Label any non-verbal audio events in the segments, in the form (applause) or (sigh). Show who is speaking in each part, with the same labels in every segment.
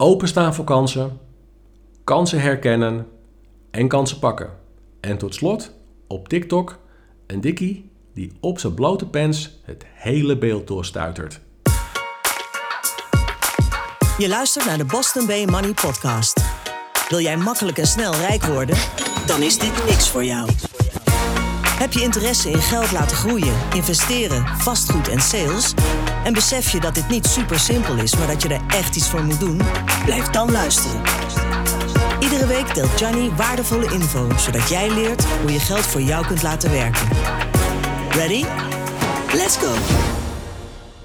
Speaker 1: Openstaan voor kansen, kansen herkennen en kansen pakken. En tot slot op TikTok een dikkie die op zijn blote pens het hele beeld doorstuitert.
Speaker 2: Je luistert naar de Boston Bay Money Podcast. Wil jij makkelijk en snel rijk worden? Dan is dit niks voor jou. Heb je interesse in geld laten groeien, investeren, vastgoed en sales? En besef je dat dit niet super simpel is, maar dat je er echt iets voor moet doen? Blijf dan luisteren. Iedere week deelt Johnny waardevolle info, zodat jij leert hoe je geld voor jou kunt laten werken. Ready? Let's go!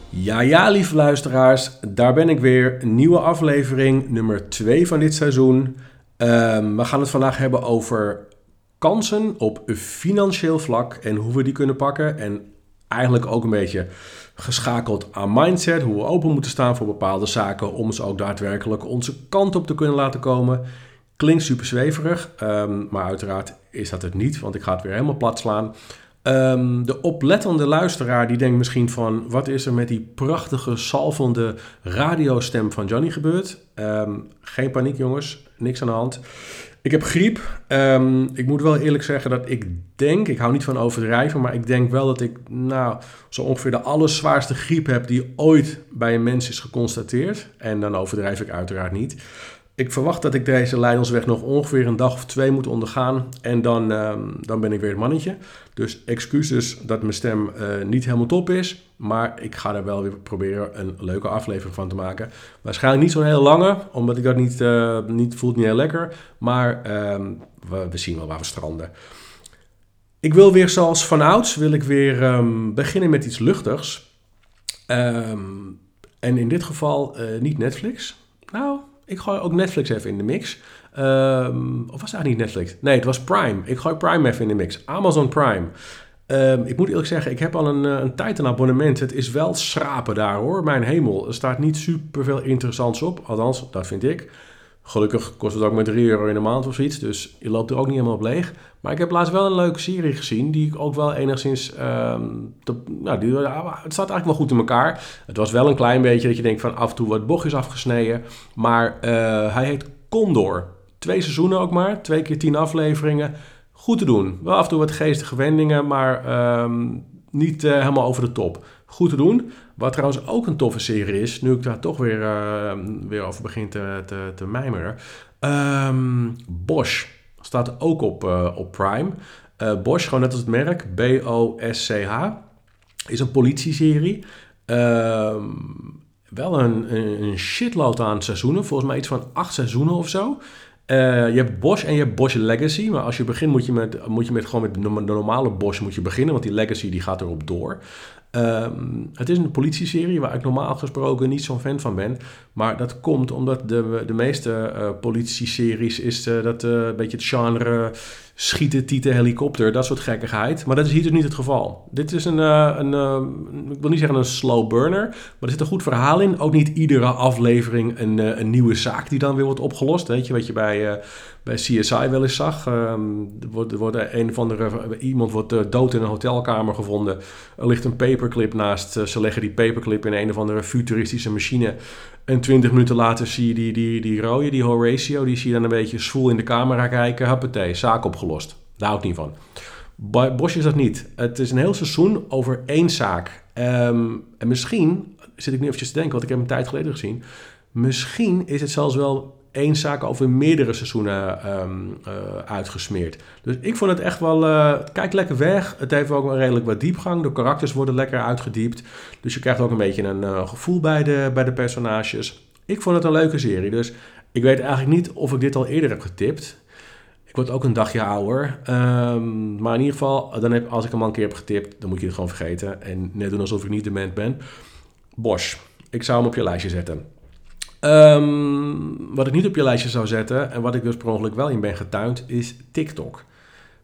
Speaker 1: Ja, ja, lieve luisteraars, daar ben ik weer. Nieuwe aflevering, nummer 2 van dit seizoen. Ehm, we gaan het vandaag hebben over kansen op financieel vlak en hoe we die kunnen pakken. En eigenlijk ook een beetje geschakeld aan mindset, hoe we open moeten staan voor bepaalde zaken om ze ook daadwerkelijk onze kant op te kunnen laten komen. Klinkt super zweverig, ehm, maar uiteraard is dat het niet, want ik ga het weer helemaal plat slaan. Ehm, de oplettende luisteraar die denkt misschien van... wat is er met die prachtige, salvende radiostem van Johnny gebeurd? Ehm, geen paniek jongens, niks aan de hand. Ik heb griep. Ehm, ik moet wel eerlijk zeggen dat ik denk... ik hou niet van overdrijven... maar ik denk wel dat ik nou, zo ongeveer de allerzwaarste griep heb... die ooit bij een mens is geconstateerd. En dan overdrijf ik uiteraard niet... Ik verwacht dat ik deze Leidensweg nog ongeveer een dag of twee moet ondergaan. En dan, ehm, dan ben ik weer het mannetje. Dus excuses dat mijn stem uh, niet helemaal top is. Maar ik ga er wel weer proberen een leuke aflevering van te maken. Waarschijnlijk niet zo'n hele lange, omdat ik dat niet, uh, niet voelt niet heel lekker. Maar ehm, we, we, zien wel waar we stranden. Ik wil weer zoals vanouds, wil ik weer um, beginnen met iets luchtigs. en in dit geval uh, niet Netflix. Nou, ik gooi ook Netflix even in de mix. Um, of was het eigenlijk niet Netflix? Nee, het was Prime. Ik gooi Prime even in de mix. Amazon Prime. Um, ik moet eerlijk zeggen, ik heb al een, eh, een tijd een abonnement. Het is wel schrapen daar hoor, mijn hemel. Er staat niet super veel interessants op. Althans, dat vind ik. Gelukkig kost het ook maar 3 euro in de maand of zoiets. Dus je loopt er ook niet helemaal op leeg. Maar ik heb laatst wel een leuke serie gezien. Die ik ook wel enigszins. Um, nou, die, het staat eigenlijk wel goed in elkaar. Het was wel een klein beetje dat je denkt van af en toe wat bochtjes afgesneden. Maar uh, hij heet Condor. Twee seizoenen ook maar. Twee keer tien afleveringen. Goed te doen. Wel af en toe wat geestige wendingen. Maar um, niet uh, helemaal over de top. Goed te doen. Wat trouwens ook een toffe serie is, nu ik daar toch weer, uh, weer over begin te, te, mijmeren. Um, Bosch staat ook op, uh, op Prime. Uh, Bosch, gewoon net als het merk, B-O-S-C-H, is een politieserie. Uh, wel een, een shitload aan seizoenen, volgens mij iets van acht seizoenen of zo. Je hebt Bosch en je hebt Bosch Legacy. Maar als je begint moet je, met, moet je met, gewoon met de normale Bosch moet je beginnen. Want die Legacy die gaat erop door. Um, het is een politieserie waar ik normaal gesproken niet zo'n fan van ben. Maar dat komt omdat de, de meeste uh, politieseries is uh, dat uh, een beetje het genre schieten, tieten, helikopter, dat soort gekkigheid. Maar dat is hier dus niet het geval. Dit is een, een ik wil niet zeggen een slow burner, maar er zit een goed verhaal in. Ook niet iedere aflevering een, een nieuwe zaak die dan weer wordt opgelost. Weet je wat je bij bij CSI wel eens zag. Um, er wordt, er een van de, iemand wordt dood in een hotelkamer gevonden. Er ligt een paperclip naast. Ze leggen die paperclip in een of andere futuristische machine. En twintig minuten later zie je die, die, die rode, die Horatio, die zie je dan een beetje zwoel in de camera kijken. Huppatee, zaak opgelost. Daar hou ik niet van. Bij Bosch is dat niet. Het is een heel seizoen over één zaak. Um, en misschien, zit ik nu eventjes te denken, want ik heb een tijd geleden gezien. Misschien is het zelfs wel één zaak over meerdere seizoenen um, uh, uitgesmeerd. Dus ik vond het echt wel... Uh, kijk lekker weg. Het heeft ook een redelijk wat diepgang. De karakters worden lekker uitgediept. Dus je krijgt ook een beetje een uh, gevoel bij de, bij de personages. Ik vond het een leuke serie. Dus ik weet eigenlijk niet of ik dit al eerder heb getipt. Ik word ook een dagje ouder. Um, maar in ieder geval, dan heb, als ik hem al een keer heb getipt... dan moet je het gewoon vergeten. En net doen alsof ik niet dement ben. Bosch. Ik zou hem op je lijstje zetten. Um, wat ik niet op je lijstje zou zetten en wat ik dus per ongeluk wel in ben getuind, is TikTok.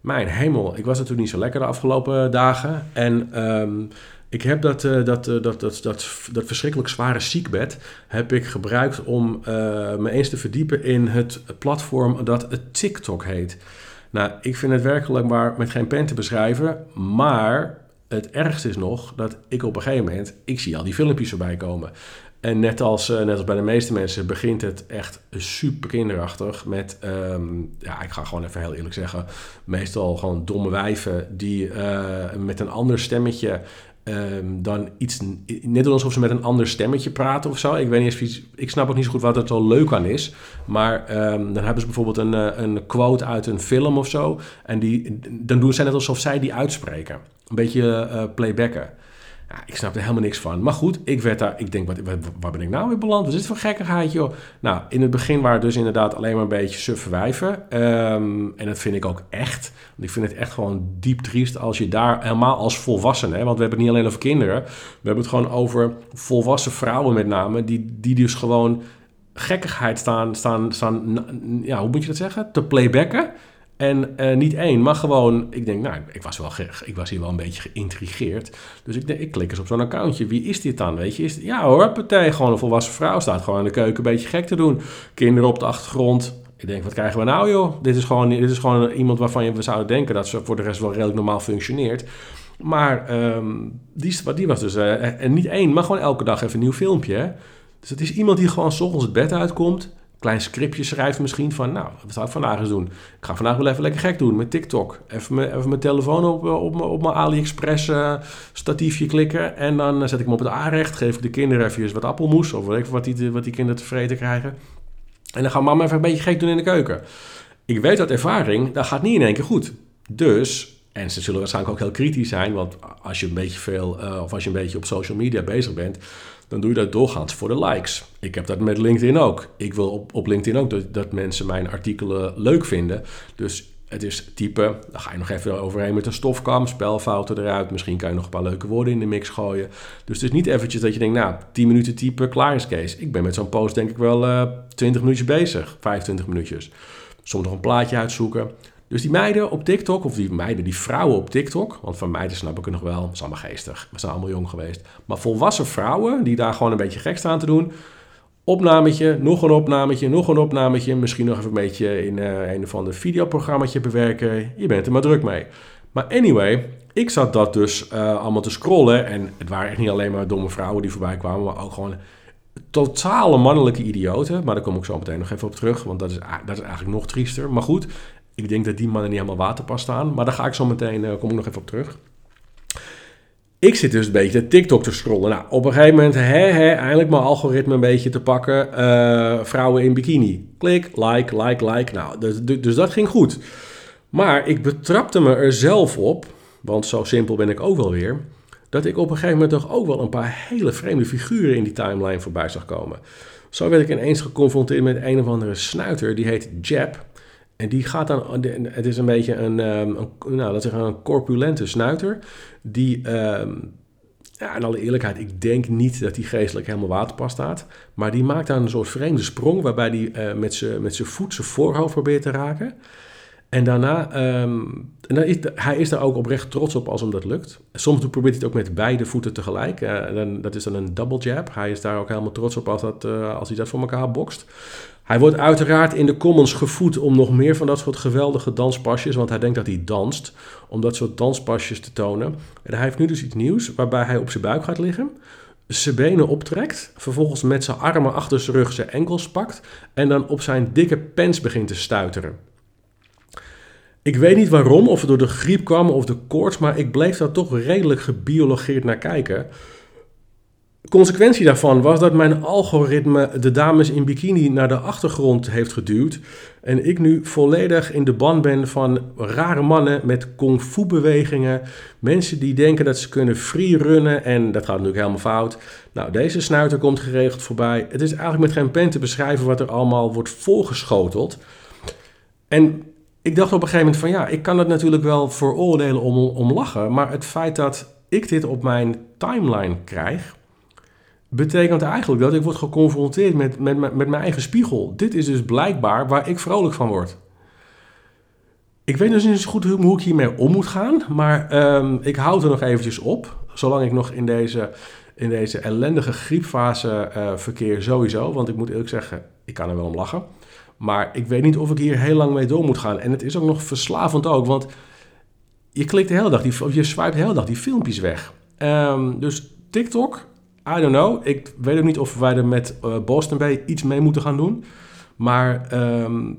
Speaker 1: Mijn hemel, ik was natuurlijk niet zo lekker de afgelopen dagen. En um, ik heb dat, uh, dat, uh, dat, dat, dat, dat verschrikkelijk zware ziekbed heb ik gebruikt om uh, me eens te verdiepen in het platform dat TikTok heet. Nou, ik vind het werkelijk maar met geen pen te beschrijven, maar het ergste is nog dat ik op een gegeven moment, ik zie al die filmpjes erbij komen. En net als, net als bij de meeste mensen begint het echt super kinderachtig. Met, ehm, ja, ik ga gewoon even heel eerlijk zeggen, meestal gewoon domme wijven die met een ander stemmetje Um, dan iets, net alsof ze met een ander stemmetje praten of zo. Ik weet niet eens, ik snap ook niet zo goed wat er zo leuk aan is. Maar um, dan hebben ze bijvoorbeeld een, eh, een quote uit een film of zo. En die, dan doen ze net alsof zij die uitspreken. Een beetje playbacken. Ja, ik snap er helemaal niks van. Maar goed, ik werd daar, ik denk, wat, waar ben ik nou weer beland? Wat is dit voor gekkigheid, joh? Nou, in het begin waren dus inderdaad alleen maar een beetje suffe wijven. Ehm, en dat vind ik ook echt. Want ik vind het echt gewoon diep triest als je daar helemaal als volwassene, hè, want we hebben het niet alleen over kinderen, we hebben het gewoon over volwassen vrouwen met name, die, die dus gewoon gekkigheid staan, staan, staan, ja, hoe moet je dat zeggen? Te playbacken. En uh, niet één, maar gewoon, ik denk, nou, ik was, wel ik was hier wel een beetje geïntrigeerd. Dus ik denk, ik klik eens op zo'n accountje. Wie is dit dan, weet je? Is ja hoor, partij, gewoon een volwassen vrouw staat gewoon in de keuken een beetje gek te doen. Kinderen op de achtergrond. Ik denk, wat krijgen we nou joh? Dit is gewoon, dit is gewoon iemand waarvan je, we zouden denken dat ze voor de rest wel redelijk normaal functioneert. Maar um, die, die was dus, uh, en niet één, maar gewoon elke dag even een nieuw filmpje. Hè? Dus het is iemand die gewoon s ochtends het bed uitkomt klein scriptje schrijft misschien van, nou, wat zou ik vandaag eens doen? Ik ga vandaag wel even lekker gek doen met TikTok. Even even mijn telefoon op, eh, op, mijn AliExpress uh, statiefje klikken en dan zet ik hem op het aanrecht, geef de kinderen even wat appelmoes of weet ik wat die, wat die kinderen tevreden krijgen. En dan gaat mama even een beetje gek doen in de keuken. Ik weet uit ervaring, dat gaat niet in één keer goed. Dus en ze zullen waarschijnlijk ook heel kritisch zijn, want als je een beetje veel, of als je een beetje op social media bezig bent, dan doe je dat doorgaans voor de likes. Ik heb dat met LinkedIn ook. Ik wil op, op LinkedIn ook dat, mensen mijn artikelen leuk vinden. Dus het is typen, dan ga je nog even overheen met een stofkam, spelfouten eruit. Misschien kan je nog een paar leuke woorden in de mix gooien. Dus het is niet eventjes dat je denkt, nou, 10 minuten typen, klaar is Kees. Ik ben met zo'n post denk ik wel uh, eh, 20 minuutjes bezig, 25 minuutjes. Soms nog een plaatje uitzoeken. Dus die meiden op TikTok, of die meiden, die vrouwen op TikTok, want van meiden snap ik het nog wel, dat is allemaal geestig. We zijn allemaal jong geweest. Maar volwassen vrouwen die daar gewoon een beetje gek staan te doen. Opnametje, nog een opnametje, nog een opnametje. Misschien nog even een beetje in uh, een of ander videoprogrammaatje bewerken. Je bent er maar druk mee. Maar anyway, ik zat dat dus uh, allemaal te scrollen. En het waren echt niet alleen maar domme vrouwen die voorbij kwamen, maar ook gewoon totale mannelijke idioten. Maar daar kom ik zo meteen nog even op terug, want dat is, dat is eigenlijk nog triester. Maar goed, ik denk dat die mannen niet helemaal waterpas staan. Maar daar ga ik zo meteen, uh, kom ik nog even op terug. Ik zit dus een beetje TikTok te scrollen. Nou, op een gegeven moment, hè, hè, eindelijk mijn algoritme een beetje te pakken. Uh, vrouwen in bikini. Klik, like, like, like. Nou, dus, dus, dus dat ging goed. Maar ik betrapte me er zelf op, want zo simpel ben ik ook wel weer, dat ik op een gegeven moment toch ook wel een paar hele vreemde figuren in die timeline voorbij zag komen. Zo werd ik ineens geconfronteerd met een of andere snuiter, die heet Jab. En die gaat dan, het is een beetje een, ehm, nou, dat zeggen, een corpulente snuiter. Die, um, ja, in alle eerlijkheid, ik denk niet dat die geestelijk helemaal waterpas staat. Maar die maakt dan een soort vreemde sprong waarbij hij uh, met zijn voet zijn voorhoofd probeert te raken. En daarna, um, en hij is daar ook oprecht trots op als hem dat lukt. Soms probeert hij het ook met beide voeten tegelijk. Uh, dat is dan een double jab. Hij is daar ook helemaal trots op als, dat, uh, als hij dat voor elkaar bokst. Hij wordt uiteraard in de comments gevoed om nog meer van dat soort geweldige danspasjes, want hij denkt dat hij danst, om dat soort danspasjes te tonen. En hij heeft nu dus iets nieuws waarbij hij op zijn buik gaat liggen, zijn benen optrekt, vervolgens met zijn armen achter zijn rug zijn enkels pakt en dan op zijn dikke pens begint te stuiteren. Ik weet niet waarom, of het door de griep kwam of de koorts, maar ik bleef daar toch redelijk gebiologeerd naar kijken consequentie daarvan was dat mijn algoritme de dames in bikini naar de achtergrond heeft geduwd. En ik nu volledig in de ban ben van rare mannen met kung fu bewegingen. Mensen die denken dat ze kunnen freerunnen en dat gaat natuurlijk helemaal fout. Nou, deze snuiter komt geregeld voorbij. Het is eigenlijk met geen pen te beschrijven wat er allemaal wordt voorgeschoteld. En ik dacht op een gegeven moment van ja, ik kan het natuurlijk wel veroordelen om, om lachen. Maar het feit dat ik dit op mijn timeline krijg betekent eigenlijk dat ik word geconfronteerd met, met, met mijn eigen spiegel. Dit is dus blijkbaar waar ik vrolijk van word. Ik weet dus niet zo goed hoe ik hiermee om moet gaan, maar um, ik houd er nog eventjes op. Zolang ik nog in deze, in deze ellendige griepfase uh, verkeer sowieso. Want ik moet eerlijk zeggen, ik kan er wel om lachen. Maar ik weet niet of ik hier heel lang mee door moet gaan. En het is ook nog verslavend ook, want je klikt de hele dag, die, of je swipe de hele dag die filmpjes weg. Um, dus TikTok I don't know. Ik weet ook niet of wij er met Boston Bay iets mee moeten gaan doen. Maar ehm,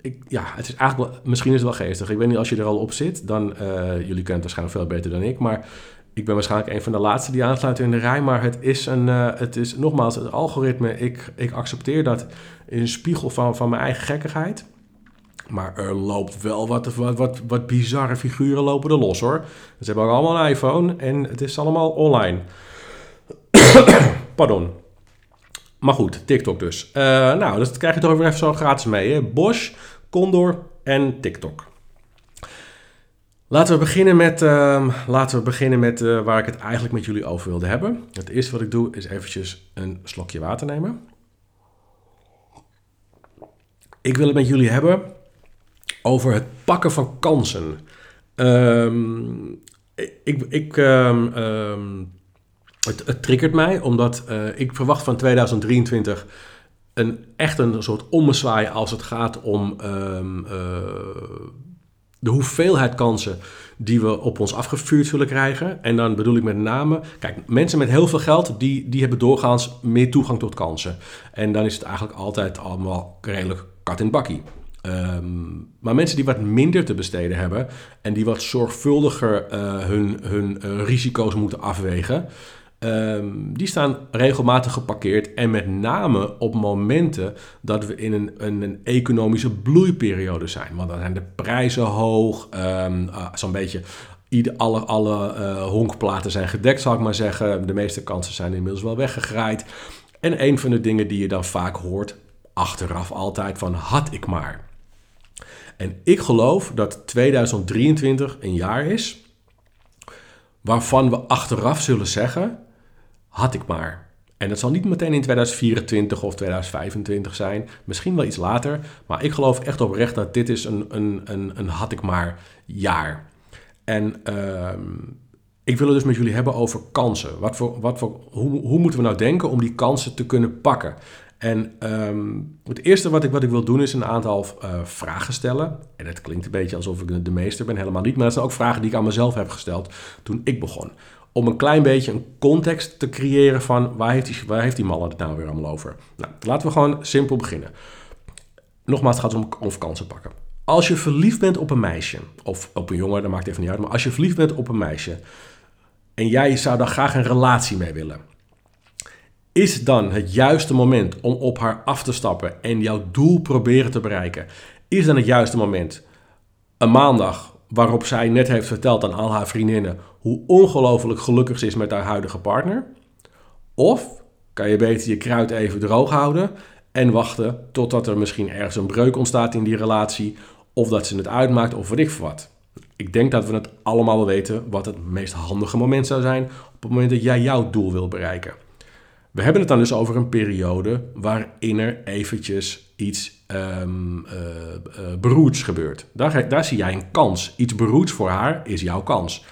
Speaker 1: ik, ja, het is eigenlijk wel, misschien is het wel geestig. Ik weet niet, als je er al op zit, dan... jullie kennen het waarschijnlijk veel beter dan ik, maar ik ben waarschijnlijk een van de laatste die aansluiten in de rij, maar het is, een, uh, het is nogmaals het algoritme. Ik, ik accepteer dat een spiegel van, van mijn eigen gekkigheid. Maar er loopt wel wat, wat, wat, bizarre figuren lopen er los hoor. Ze hebben ook allemaal een iPhone en het is allemaal online. Pardon. Maar goed, TikTok dus. Uh, nou, dat krijg je toch even zo gratis mee. Hè? Bosch, Condor en TikTok. Laten we beginnen met, uh, laten we beginnen met uh, waar ik het eigenlijk met jullie over wilde hebben. Het eerste wat ik doe is eventjes een slokje water nemen. Ik wil het met jullie hebben over het pakken van kansen. Um, ik, ik, um, um, het, het, triggert mij omdat uh, ik verwacht van 2023 een, echt een soort ommezwaai als het gaat om de hoeveelheid kansen die we op ons afgevuurd zullen krijgen. En dan bedoel ik met name, kijk, mensen met heel veel geld, die, die hebben doorgaans meer toegang tot kansen. En dan is het eigenlijk altijd allemaal redelijk kat in bakkie. Um, maar mensen die wat minder te besteden hebben en die wat zorgvuldiger uh, hun, hun uh, risico's moeten afwegen, Um, die staan regelmatig geparkeerd en met name op momenten dat we in een, een, een economische bloeiperiode zijn. Want dan zijn de prijzen hoog, um, uh, zo'n beetje ieder, alle, alle uh, honkplaten zijn gedekt, zal ik maar zeggen. De meeste kansen zijn inmiddels wel weggegraaid. En een van de dingen die je dan vaak hoort, achteraf altijd, van had ik maar. En ik geloof dat 2023 een jaar is waarvan we achteraf zullen zeggen had ik maar. En dat zal niet meteen in 2024 of 2025 zijn, misschien wel iets later. Maar ik geloof echt oprecht dat dit is een, een, een, een had ik maar jaar. En uh, ik wil het dus met jullie hebben over kansen. Wat voor, wat voor, hoe, hoe moeten we nou denken om die kansen te kunnen pakken? En um, het eerste wat ik, wat ik wil doen is een aantal uh, vragen stellen. En het klinkt een beetje alsof ik de meester ben, helemaal niet. Maar dat zijn ook vragen die ik aan mezelf heb gesteld toen ik begon om een klein beetje een context te creëren van waar heeft die, waar heeft die man het nou weer allemaal over. Nou, laten we gewoon simpel beginnen. Nogmaals, het gaat om, om kansen pakken. Als je verliefd bent op een meisje, of op een jongen, dat maakt even niet uit, maar als je verliefd bent op een meisje en jij zou daar graag een relatie mee willen, is dan het juiste moment om op haar af te stappen en jouw doel proberen te bereiken? Is dan het juiste moment een maandag waarop zij net heeft verteld aan al haar vriendinnen hoe ongelooflijk gelukkig ze is met haar huidige partner? Of kan je beter je kruid even droog houden en wachten totdat er misschien ergens een breuk ontstaat in die relatie, of dat ze het uitmaakt of wat ik wat. Ik denk dat we het allemaal weten wat het meest handige moment zou zijn op het moment dat jij jouw doel wil bereiken. We hebben het dan dus over een periode waarin er eventjes iets um, beroerds gebeurt. Daar, daar zie jij een kans. Iets beroerds voor haar is jouw kans.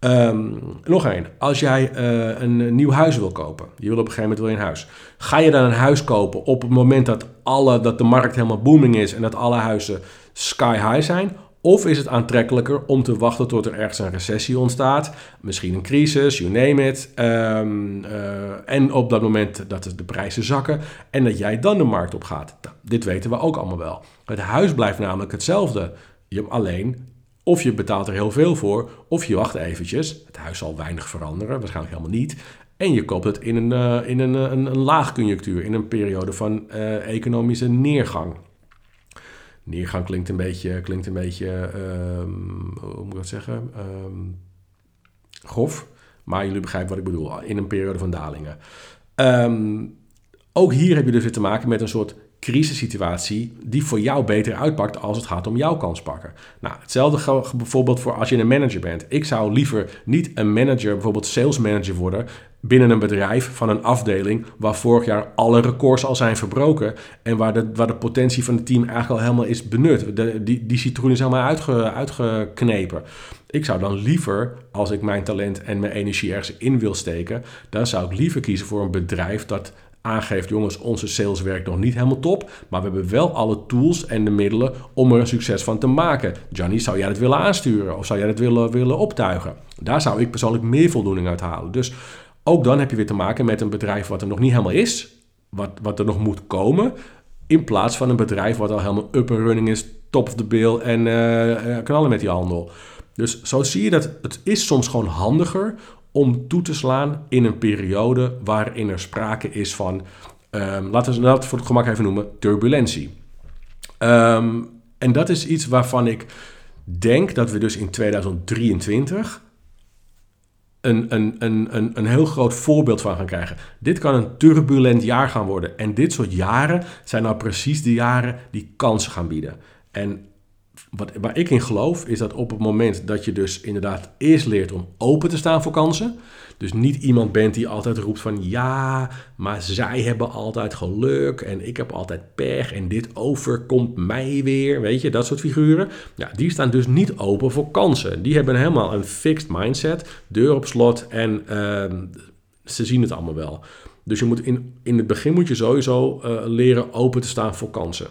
Speaker 1: Um, nog één. Als jij uh, een nieuw huis wil kopen, je wil op een gegeven moment wil je een huis. Ga je dan een huis kopen op het moment dat, alle, dat de markt helemaal booming is en dat alle huizen sky high zijn? Of is het aantrekkelijker om te wachten tot er ergens een recessie ontstaat, misschien een crisis, you name it. Um, uh, en op dat moment dat de prijzen zakken en dat jij dan de markt op gaat. Nou, dit weten we ook allemaal wel. Het huis blijft namelijk hetzelfde. Je, alleen of je betaalt er heel veel voor, of je wacht eventjes. Het huis zal weinig veranderen, waarschijnlijk helemaal niet. En je koopt het in een, uh, in een, een, een laagconjunctuur, in een periode van economische neergang. Neergang klinkt een beetje, klinkt een beetje um, hoe moet ik dat zeggen, um, grof. Maar jullie begrijpen wat ik bedoel, in een periode van dalingen. Um, ook hier heb je dus weer te maken met een soort crisissituatie die voor jou beter uitpakt als het gaat om jouw kans pakken. Nou, hetzelfde geldt bijvoorbeeld voor als je een manager bent. Ik zou liever niet een manager, bijvoorbeeld sales manager worden binnen een bedrijf van een afdeling waar vorig jaar alle records al zijn verbroken en waar de, waar de potentie van het team eigenlijk al helemaal is benut. Die, die citroen is helemaal uitge, uitgeknepen. Ik zou dan liever, als ik mijn talent en mijn energie ergens in wil steken, dan zou ik liever kiezen voor een bedrijf dat aangeeft, jongens, onze sales werkt nog niet helemaal top, maar we hebben wel alle tools en de middelen om er een succes van te maken. Johnny, zou jij het willen aansturen of zou jij het willen, willen optuigen? Daar zou ik persoonlijk meer voldoening uit halen. Dus ook dan heb je weer te maken met een bedrijf wat er nog niet helemaal is, wat, wat er nog moet komen, in plaats van een bedrijf wat al helemaal up and running is, top of the bill en uh, knallen met die handel. Dus zo zie je dat het is soms gewoon handiger om toe te slaan in een periode waarin er sprake is van, um, laten we dat voor het gemak even noemen, turbulentie. Ehm, en dat is iets waarvan ik denk dat we dus in 2023 een, een, heel groot voorbeeld van gaan krijgen. Dit kan een turbulent jaar gaan worden. En dit soort jaren zijn nou precies de jaren die kansen gaan bieden. En wat, waar ik in geloof is dat op het moment dat je dus inderdaad eerst leert om open te staan voor kansen. Dus niet iemand bent die altijd roept van ja, maar zij hebben altijd geluk en ik heb altijd pech en dit overkomt mij weer. Weet je, dat soort figuren. Ja, die staan dus niet open voor kansen. Die hebben helemaal een fixed mindset, deur op slot en uh, ze zien het allemaal wel. Dus je moet in, in het begin moet je sowieso uh, leren open te staan voor kansen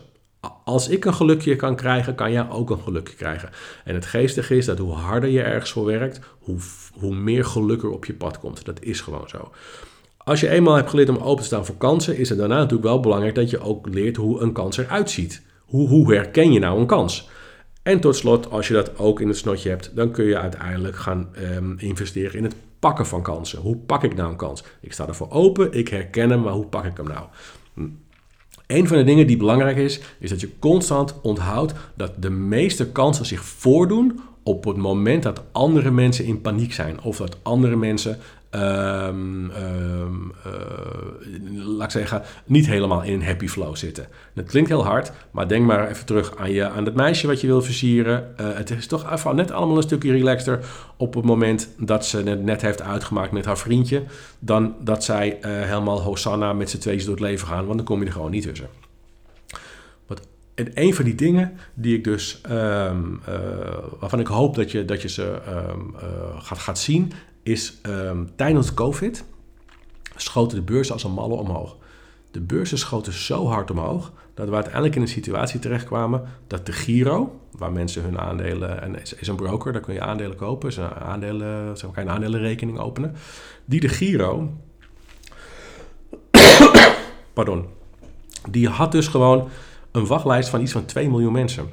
Speaker 1: als ik een gelukje kan krijgen, kan jij ook een gelukje krijgen. En het geestige is dat hoe harder je ergens voor werkt, hoe, hoe meer geluk er op je pad komt. Dat is gewoon zo. Als je eenmaal hebt geleerd om open te staan voor kansen, is het daarna natuurlijk wel belangrijk dat je ook leert hoe een kans eruit ziet. Hoe, hoe herken je nou een kans? En tot slot, als je dat ook in het snotje hebt, dan kun je uiteindelijk gaan ehm, investeren in het pakken van kansen. Hoe pak ik nou een kans? Ik sta ervoor open, ik herken hem, maar hoe pak ik hem nou? Een van de dingen die belangrijk is, is dat je constant onthoudt dat de meeste kansen zich voordoen op het moment dat andere mensen in paniek zijn. Of dat andere mensen um, um, uh, laat ik zeggen, niet helemaal in een happy flow zitten. Dat klinkt heel hard, maar denk maar even terug aan, je, aan het meisje wat je wil versieren. Uh, het is toch net allemaal een stukje relaxter op het moment dat ze het net heeft uitgemaakt met haar vriendje, dan dat zij uh, helemaal Hosanna met z'n tweeën door het leven gaan, want dan kom je er gewoon niet tussen. En een van die dingen die ik dus, um, waarvan ik hoop dat je, dat je ze gaat, gaat zien, is um, tijdens COVID schoten de beurzen als een malle omhoog. De beurzen schoten zo hard omhoog dat we uiteindelijk in een situatie terechtkwamen dat de Giro, waar mensen hun aandelen, en is, is een broker, daar kun je aandelen kopen, is aandelen, kan je een aandelenrekening openen, die de Giro, (coughs) pardon, die had dus gewoon een wachtlijst van iets van 2 miljoen mensen.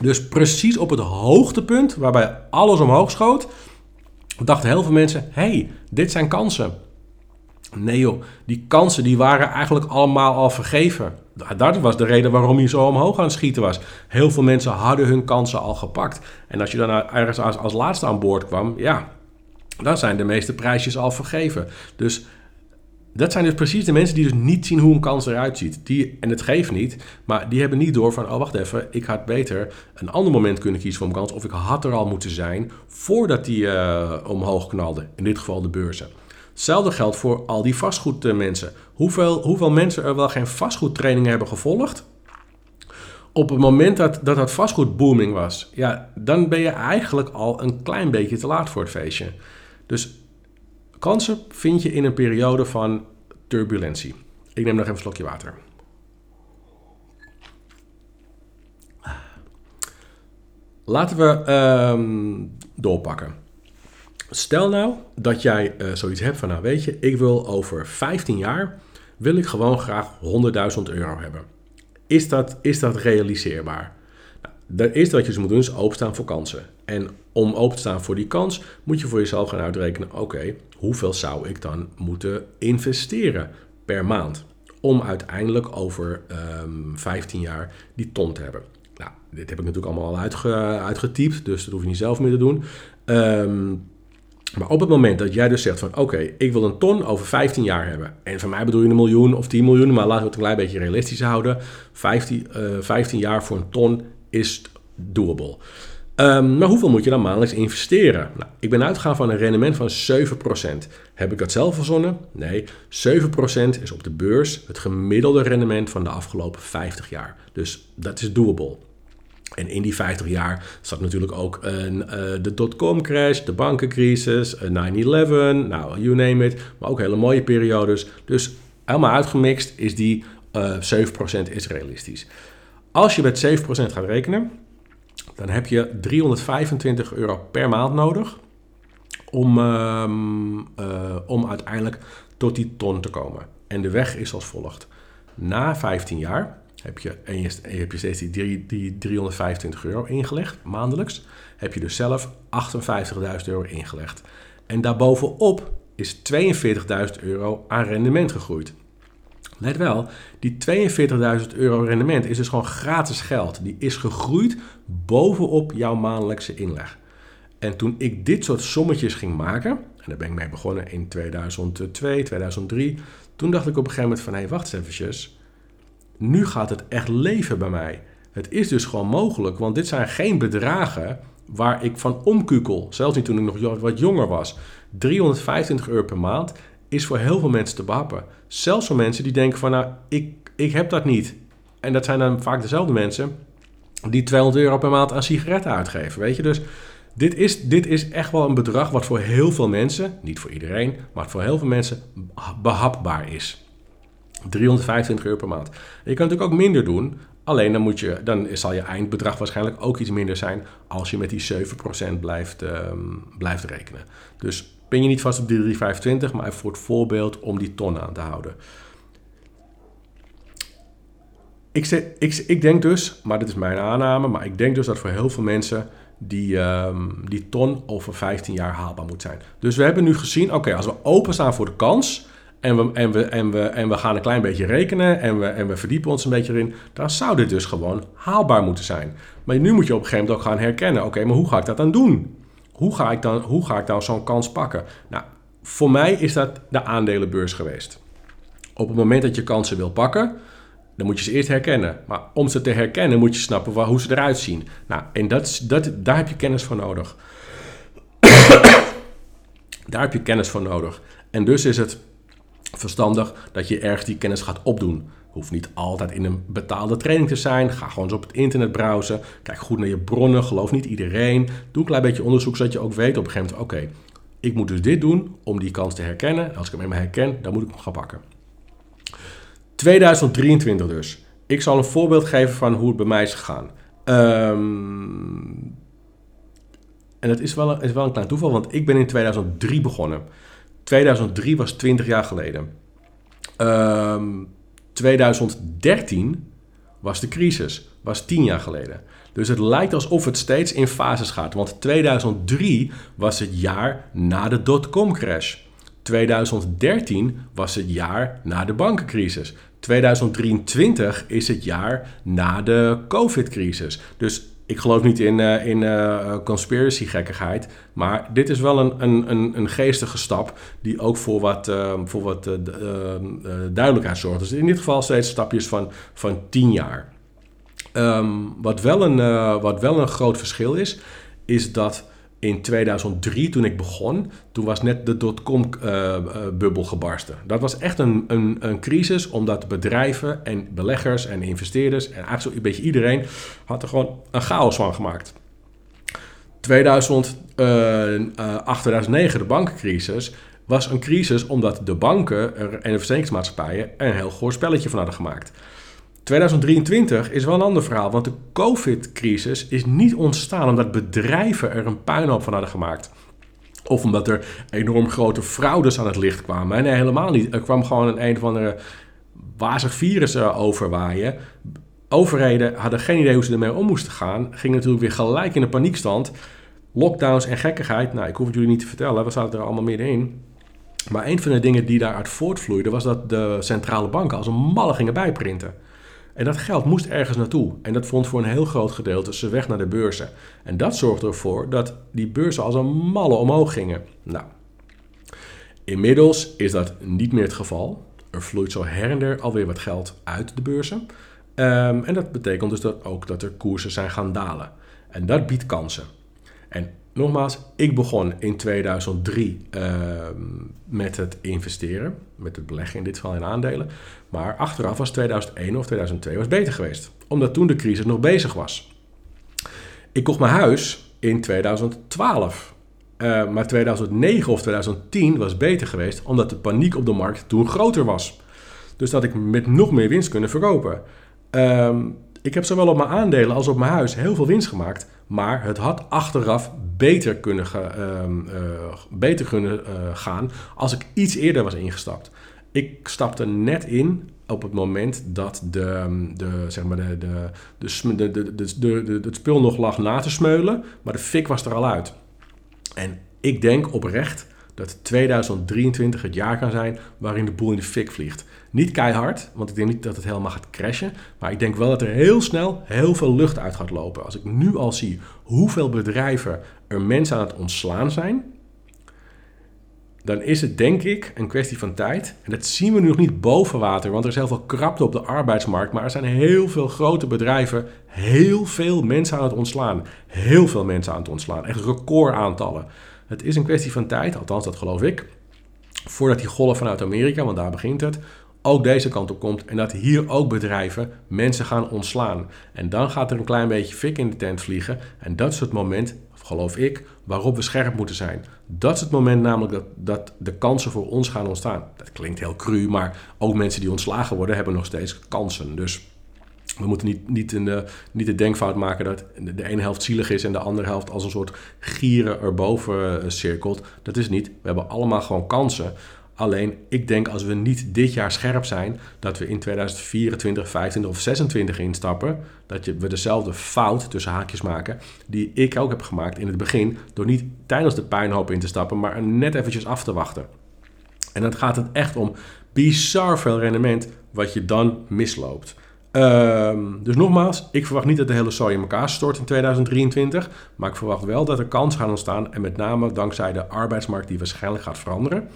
Speaker 1: Dus precies op het hoogtepunt waarbij alles omhoog schoot, dachten heel veel mensen, hey, dit zijn kansen. Nee joh, die kansen die waren eigenlijk allemaal al vergeven. Dat was de reden waarom hij zo omhoog aan het schieten was. Heel veel mensen hadden hun kansen al gepakt. En als je dan ergens als, als laatste aan boord kwam, ja, dan zijn de meeste prijsjes al vergeven. Dus dat zijn dus precies de mensen die dus niet zien hoe een kans eruit ziet. Die, en het geeft niet, maar die hebben niet door van... oh, wacht even, ik had beter een ander moment kunnen kiezen voor een kans... of ik had er al moeten zijn voordat die uh, omhoog knalde. In dit geval de beurzen. Hetzelfde geldt voor al die vastgoedmensen. Hoeveel, hoeveel mensen er wel geen vastgoedtrainingen hebben gevolgd... Op het moment dat, dat dat vastgoed booming was, ja, dan ben je eigenlijk al een klein beetje te laat voor het feestje. Dus Kansen vind je in een periode van turbulentie. Ik neem nog even een slokje water. Laten we um, doorpakken. Stel nou dat jij uh, zoiets hebt van, nou weet je, ik wil over 15 jaar, wil ik gewoon graag 100.000 euro hebben. Is dat, is dat realiseerbaar? Het eerste wat je dus moet doen is openstaan voor kansen. En om open te staan voor die kans moet je voor jezelf gaan uitrekenen: oké, hoeveel zou ik dan moeten investeren per maand? Om uiteindelijk over um, ehm, 15 jaar die ton te hebben. Nou, dit heb ik natuurlijk allemaal al uitge, uitgetypt, dus dat hoef je niet zelf meer te doen. Um, maar op het moment dat jij dus zegt van oké, ik wil een ton over 15 jaar hebben. En van mij bedoel je een miljoen of 10 miljoen, maar laten we het een klein beetje realistisch houden. 15, uh, 15 jaar voor een ton is doable. Um, maar hoeveel moet je dan maandelijks investeren? Nou, ik ben uitgegaan van een rendement van 7%. Heb ik dat zelf verzonnen? Nee, 7% is op de beurs het gemiddelde rendement van de afgelopen 50 jaar. Dus dat is doable. En in die 50 jaar zat natuurlijk ook een, uh, de dotcom crash, de bankencrisis, 9-11, nou, you name it. Maar ook hele mooie periodes. Dus helemaal uitgemixt is die uh, eh, 7% is realistisch. Als je met 7% gaat rekenen, dan heb je 325 euro per maand nodig om, ehm, eh, om uiteindelijk tot die ton te komen. En de weg is als volgt. Na 15 jaar heb je, en je, heb je steeds die, die 325 euro ingelegd, maandelijks. Heb je dus zelf 58.000 euro ingelegd. En daarbovenop is 42.000 euro aan rendement gegroeid. Let wel, die 42.000 euro rendement is dus gewoon gratis geld. Die is gegroeid bovenop jouw maandelijkse inleg. En toen ik dit soort sommetjes ging maken, en daar ben ik mee begonnen in 2002, 2003, toen dacht ik op een gegeven moment van, hé, wacht eens. Nu gaat het echt leven bij mij. Het is dus gewoon mogelijk, want dit zijn geen bedragen waar ik van omkukel. Zelfs niet toen ik nog wat jonger was. 325 euro per maand is voor heel veel mensen te behappen. Zelfs voor mensen die denken van, nou, ik, ik heb dat niet. En dat zijn dan vaak dezelfde mensen die 200 euro per maand aan sigaretten uitgeven, weet je. Dus dit is, dit is echt wel een bedrag wat voor heel veel mensen, niet voor iedereen, maar voor heel veel mensen behapbaar is. 325 euro per maand. je kan natuurlijk ook minder doen. Alleen dan, moet je, dan zal je eindbedrag waarschijnlijk ook iets minder zijn als je met die 7% blijft, um, blijft rekenen. Dus ben je niet vast op die 325, maar voor het voorbeeld om die ton aan te houden. Ik, ik, ik denk dus, maar dit is mijn aanname, maar ik denk dus dat voor heel veel mensen die, um, die ton over 15 jaar haalbaar moet zijn. Dus we hebben nu gezien, oké, als we openstaan voor de kans en we, en, we, en, we, en we gaan een klein beetje rekenen en we, en we verdiepen ons een beetje erin, dan zou dit dus gewoon haalbaar moeten zijn. Maar nu moet je op een gegeven moment ook gaan herkennen, oké, maar hoe ga ik dat dan doen? Hoe ga ik dan, hoe ga ik dan zo'n kans pakken? Nou, voor mij is dat de aandelenbeurs geweest. Op het moment dat je kansen wil pakken, dan moet je ze eerst herkennen. Maar om ze te herkennen moet je snappen waar, hoe ze eruit zien. Nou, en dat, dat, daar heb je kennis voor nodig. (coughs) daar heb je kennis voor nodig. En dus is het verstandig dat je ergens die kennis gaat opdoen. Hoeft niet altijd in een betaalde training te zijn. Ga gewoon eens op het internet browsen. Kijk goed naar je bronnen. Geloof niet iedereen. Doe een klein beetje onderzoek zodat je ook weet op een gegeven moment: oké, ik moet dus dit doen om die kans te herkennen. Als ik hem eenmaal herken, dan moet ik hem gaan pakken. 2023 dus. Ik zal een voorbeeld geven van hoe het bij mij is gegaan. Um, en dat is wel, een, is wel een klein toeval, want ik ben in 2003 begonnen. 2003 was 20 jaar geleden. Um, ehm, 2013 was de crisis, was 10 jaar geleden. Dus het lijkt alsof het steeds in fases gaat. Want 2003 was het jaar na de dotcom crash. 2013 was het jaar na de bankencrisis. 2023 is het jaar na de COVID-crisis. Dus ik geloof niet in, uh, in uh, conspiracy-gekkigheid. Maar dit is wel een, een, een, een geestige stap die ook voor wat, uh, voor wat duidelijkheid zorgt. Dus in dit geval steeds stapjes van, van 10 jaar. Um, wat, wel een, wat wel een groot verschil is, is dat in 2003, toen ik begon, toen was net de dotcom-bubbel gebarsten. Dat was echt een, een, een, crisis, omdat bedrijven en beleggers en investeerders en eigenlijk zo een beetje iedereen had er gewoon een chaos van gemaakt. 2000, uh, 2009, de bankencrisis, was een crisis omdat de banken en de verzekeringsmaatschappijen er een heel goor spelletje van hadden gemaakt. 2023 is wel een ander verhaal, want de COVID-crisis is niet ontstaan omdat bedrijven er een puinhoop van hadden gemaakt. Of omdat er enorm grote fraudes aan het licht kwamen. Nee, helemaal niet. Er kwam gewoon een een of andere wazig virus overwaaien. Overheden hadden geen idee hoe ze ermee om moesten gaan. Gingen natuurlijk weer gelijk in een paniekstand. Lockdowns en gekkigheid. Nou, ik hoef het jullie niet te vertellen, we zaten er allemaal middenin. Maar een van de dingen die daaruit voortvloeide was dat de centrale banken als een malle gingen bijprinten. En dat geld moest ergens naartoe. En dat vond voor een heel groot gedeelte zijn weg naar de beurzen. En dat zorgde ervoor dat die beurzen als een malle omhoog gingen. Nou, inmiddels is dat niet meer het geval. Er vloeit zo her en der alweer wat geld uit de beurzen. Ehm, en dat betekent dus dat ook dat er koersen zijn gaan dalen. En dat biedt kansen. En nogmaals, ik begon in 2003 ehm, met het investeren, met het beleggen in dit geval in aandelen. Maar achteraf was 2001 of 2002 was beter geweest, omdat toen de crisis nog bezig was. Ik kocht mijn huis in 2012. Uh, maar 2009 of 2010 was beter geweest, omdat de paniek op de markt toen groter was. Dus dat ik met nog meer winst kunnen verkopen. Um, ik heb zowel op mijn aandelen als op mijn huis heel veel winst gemaakt. Maar het had achteraf beter kunnen, eh, beter kunnen eh, gaan als ik iets eerder was ingestapt. Ik stapte net in op het moment dat het spul nog lag na te smeulen, maar de fik was er al uit. En ik denk oprecht dat 2023 het jaar kan zijn waarin de boel in de fik vliegt. Niet keihard, want ik denk niet dat het helemaal gaat crashen. Maar ik denk wel dat er heel snel heel veel lucht uit gaat lopen. Als ik nu al zie hoeveel bedrijven er mensen aan het ontslaan zijn, dan is het denk ik een kwestie van tijd. En dat zien we nu nog niet boven water, want er is heel veel krapte op de arbeidsmarkt. Maar er zijn heel veel grote bedrijven, heel veel mensen aan het ontslaan. Heel veel mensen aan het ontslaan. Echt recordaantallen. Het is een kwestie van tijd, althans dat geloof ik. Voordat die golf vanuit Amerika, want daar begint het, ook deze kant op komt. En dat hier ook bedrijven mensen gaan ontslaan. En dan gaat er een klein beetje fik in de tent vliegen. En dat is het moment, geloof ik, waarop we scherp moeten zijn. Dat is het moment namelijk dat, dat de kansen voor ons gaan ontstaan. Dat klinkt heel cru, maar ook mensen die ontslagen worden hebben nog steeds kansen. Dus we moeten niet, niet, in de, niet de denkfout maken dat de ene helft zielig is en de andere helft als een soort gieren erboven uh, cirkelt. Dat is niet. We hebben allemaal gewoon kansen. Alleen ik denk als we niet dit jaar scherp zijn, dat we in 2024, 25 of 26 instappen, dat we dezelfde fout tussen haakjes maken die ik ook heb gemaakt in het begin, door niet tijdens de pijnhoop in te stappen, maar net eventjes af te wachten. En dan gaat het echt om bizar veel rendement wat je dan misloopt. Ehm, dus nogmaals, ik verwacht niet dat de hele soja in elkaar stort in 2023. Maar ik verwacht wel dat er kansen gaan ontstaan. En met name dankzij de arbeidsmarkt die waarschijnlijk gaat veranderen.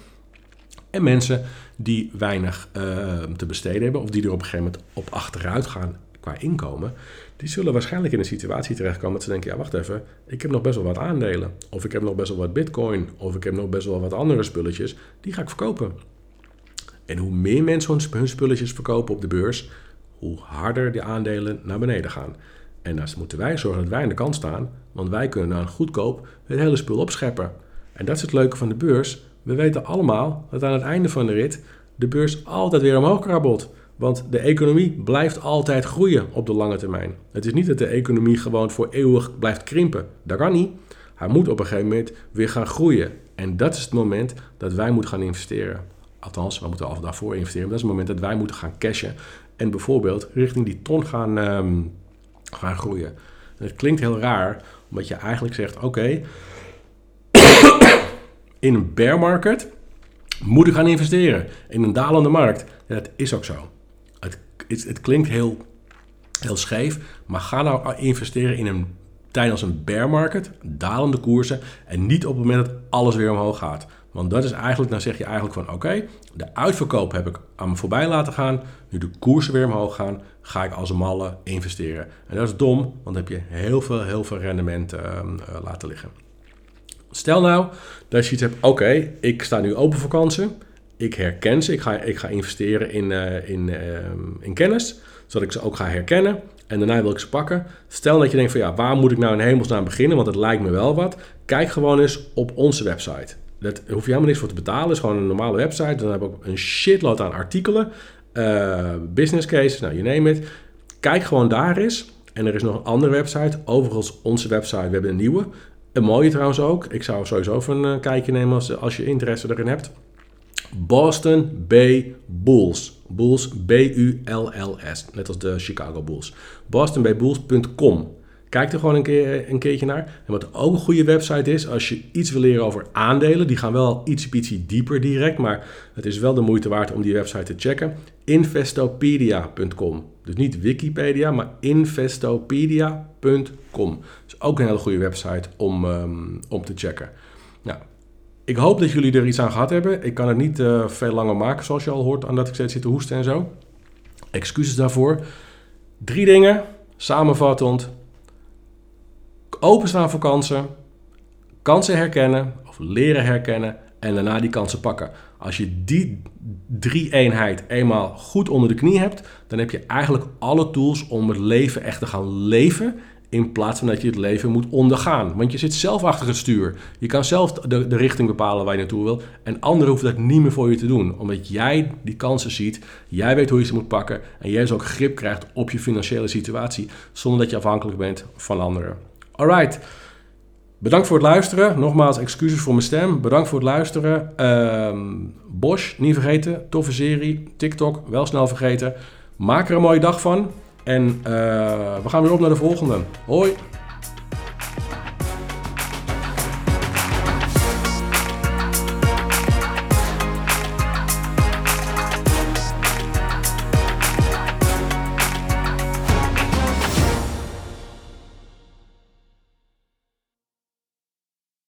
Speaker 1: En mensen die weinig ehm, te besteden hebben. Of die er op een gegeven moment op achteruit gaan qua inkomen. Die zullen waarschijnlijk in een situatie terechtkomen dat ze denken: ja, wacht even. Ik heb nog best wel wat aandelen. Of ik heb nog best wel wat bitcoin. Of ik heb nog best wel wat andere spulletjes. Die ga ik verkopen. En hoe meer mensen hun spulletjes verkopen op de beurs hoe harder de aandelen naar beneden gaan. En dan moeten wij zorgen dat wij aan de kant staan, want wij kunnen dan goedkoop het hele spul opscheppen. En dat is het leuke van de beurs. We weten allemaal dat aan het einde van de rit de beurs altijd weer omhoog krabbelt. Want de economie blijft altijd groeien op de lange termijn. Het is niet dat de economie gewoon voor eeuwig blijft krimpen. Dat kan niet. Hij moet op een gegeven moment weer gaan groeien. En dat is het moment dat wij moeten gaan investeren. Althans, we moeten al daarvoor investeren. dat is het moment dat wij moeten gaan cashen. En bijvoorbeeld richting die ton gaan, ehm, gaan groeien. En het klinkt heel raar, omdat je eigenlijk zegt: oké, in een bear market moet ik gaan investeren. In een dalende markt. Dat is ook zo. Het, het, het, klinkt heel, heel scheef, maar ga nou investeren in een tijdens een bear market, dalende koersen en niet op het moment dat alles weer omhoog gaat. Want dat is eigenlijk, dan zeg je eigenlijk van oké, de uitverkoop heb ik aan me voorbij laten gaan. Nu de koersen weer omhoog gaan, ga ik als een malle investeren. En dat is dom, want dan heb je heel veel, heel veel rendement uh, laten liggen. Stel nou dat je iets hebt, oké, ik sta nu open voor kansen. Ik herken ze, ik ga, ik ga investeren in, uh, in, ehm, in kennis, zodat ik ze ook ga herkennen. En daarna wil ik ze pakken. Stel dat je denkt van ja, waar moet ik nou in hemelsnaam beginnen? Want het lijkt me wel wat. Kijk gewoon eens op onze website. Dat hoef je helemaal niks voor te betalen. Het is gewoon een normale website. Dan heb ik een shitload aan artikelen. Uh, business cases, nou, je name it. Kijk gewoon daar eens. En er is nog een andere website. Overigens, onze website, we hebben een nieuwe. Een mooie trouwens ook. Ik zou sowieso even een kijkje nemen als, als je interesse erin hebt. Boston Bay Bulls. Bulls, B-U-L-L-S. Net als de Chicago Bulls. BostonBayBulls.com. Kijk er gewoon een, keer, een keertje naar. En wat ook een goede website is, als je iets wil leren over aandelen, die gaan wel iets dieper direct, maar het is wel de moeite waard om die website te checken. Investopedia.com. Dus niet Wikipedia, maar investopedia.com. Is ook een hele goede website om, um, om te checken. Nou, ik hoop dat jullie er iets aan gehad hebben. Ik kan het niet uh, veel langer maken, zoals je al hoort, aan dat ik steeds zit te hoesten en zo. Excuses daarvoor. Drie dingen, samenvattend. Openstaan voor kansen, kansen herkennen of leren herkennen en daarna die kansen pakken. Als je die drie eenheid eenmaal goed onder de knie hebt, dan heb je eigenlijk alle tools om het leven echt te gaan leven In plaats van dat je het leven moet ondergaan. Want je zit zelf achter het stuur. Je kan zelf de, richting bepalen waar je naartoe wil. En anderen hoeven dat niet meer voor je te doen. Omdat jij die kansen ziet. Jij weet hoe je ze moet pakken. En jij dus ook grip krijgt op je financiële situatie. Zonder dat je afhankelijk bent van anderen. Alright. Bedankt voor het luisteren. Nogmaals, excuses voor mijn stem. Bedankt voor het luisteren. Uh, Bosch, niet vergeten. Toffe serie. TikTok, wel snel vergeten. Maak er een mooie dag van. En uh, we gaan weer op naar de volgende. Hoi!